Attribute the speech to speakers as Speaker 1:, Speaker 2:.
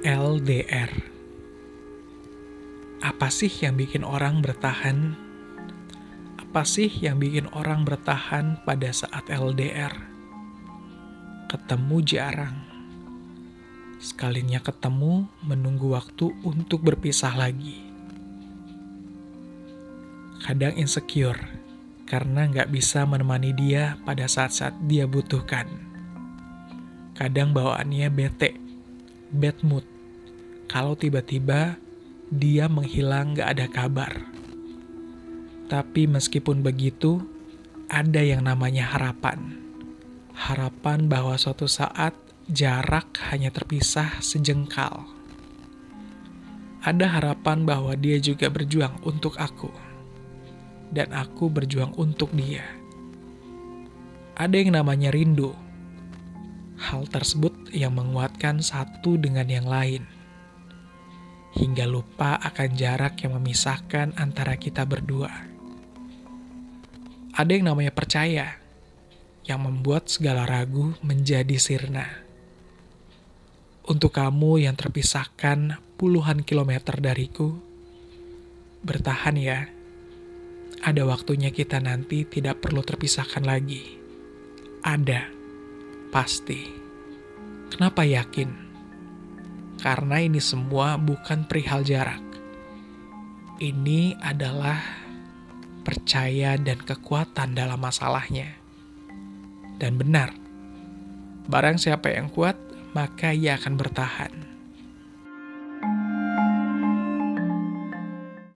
Speaker 1: LDR. Apa sih yang bikin orang bertahan? Apa sih yang bikin orang bertahan pada saat LDR? Ketemu jarang. Sekalinya ketemu, menunggu waktu untuk berpisah lagi. Kadang insecure, karena nggak bisa menemani dia pada saat-saat dia butuhkan. Kadang bawaannya bete, bad mood, kalau tiba-tiba dia menghilang gak ada kabar. Tapi meskipun begitu, ada yang namanya harapan. Harapan bahwa suatu saat jarak hanya terpisah sejengkal. Ada harapan bahwa dia juga berjuang untuk aku. Dan aku berjuang untuk dia. Ada yang namanya rindu. Hal tersebut yang menguatkan satu dengan yang lain hingga lupa akan jarak yang memisahkan antara kita berdua. Ada yang namanya percaya, yang membuat segala ragu menjadi sirna. Untuk kamu yang terpisahkan puluhan kilometer dariku, bertahan ya. Ada waktunya kita nanti tidak perlu terpisahkan lagi. Ada, pasti. Kenapa yakin? Karena ini semua bukan perihal jarak. Ini adalah percaya dan kekuatan dalam masalahnya. Dan benar, barang siapa yang kuat, maka ia akan bertahan.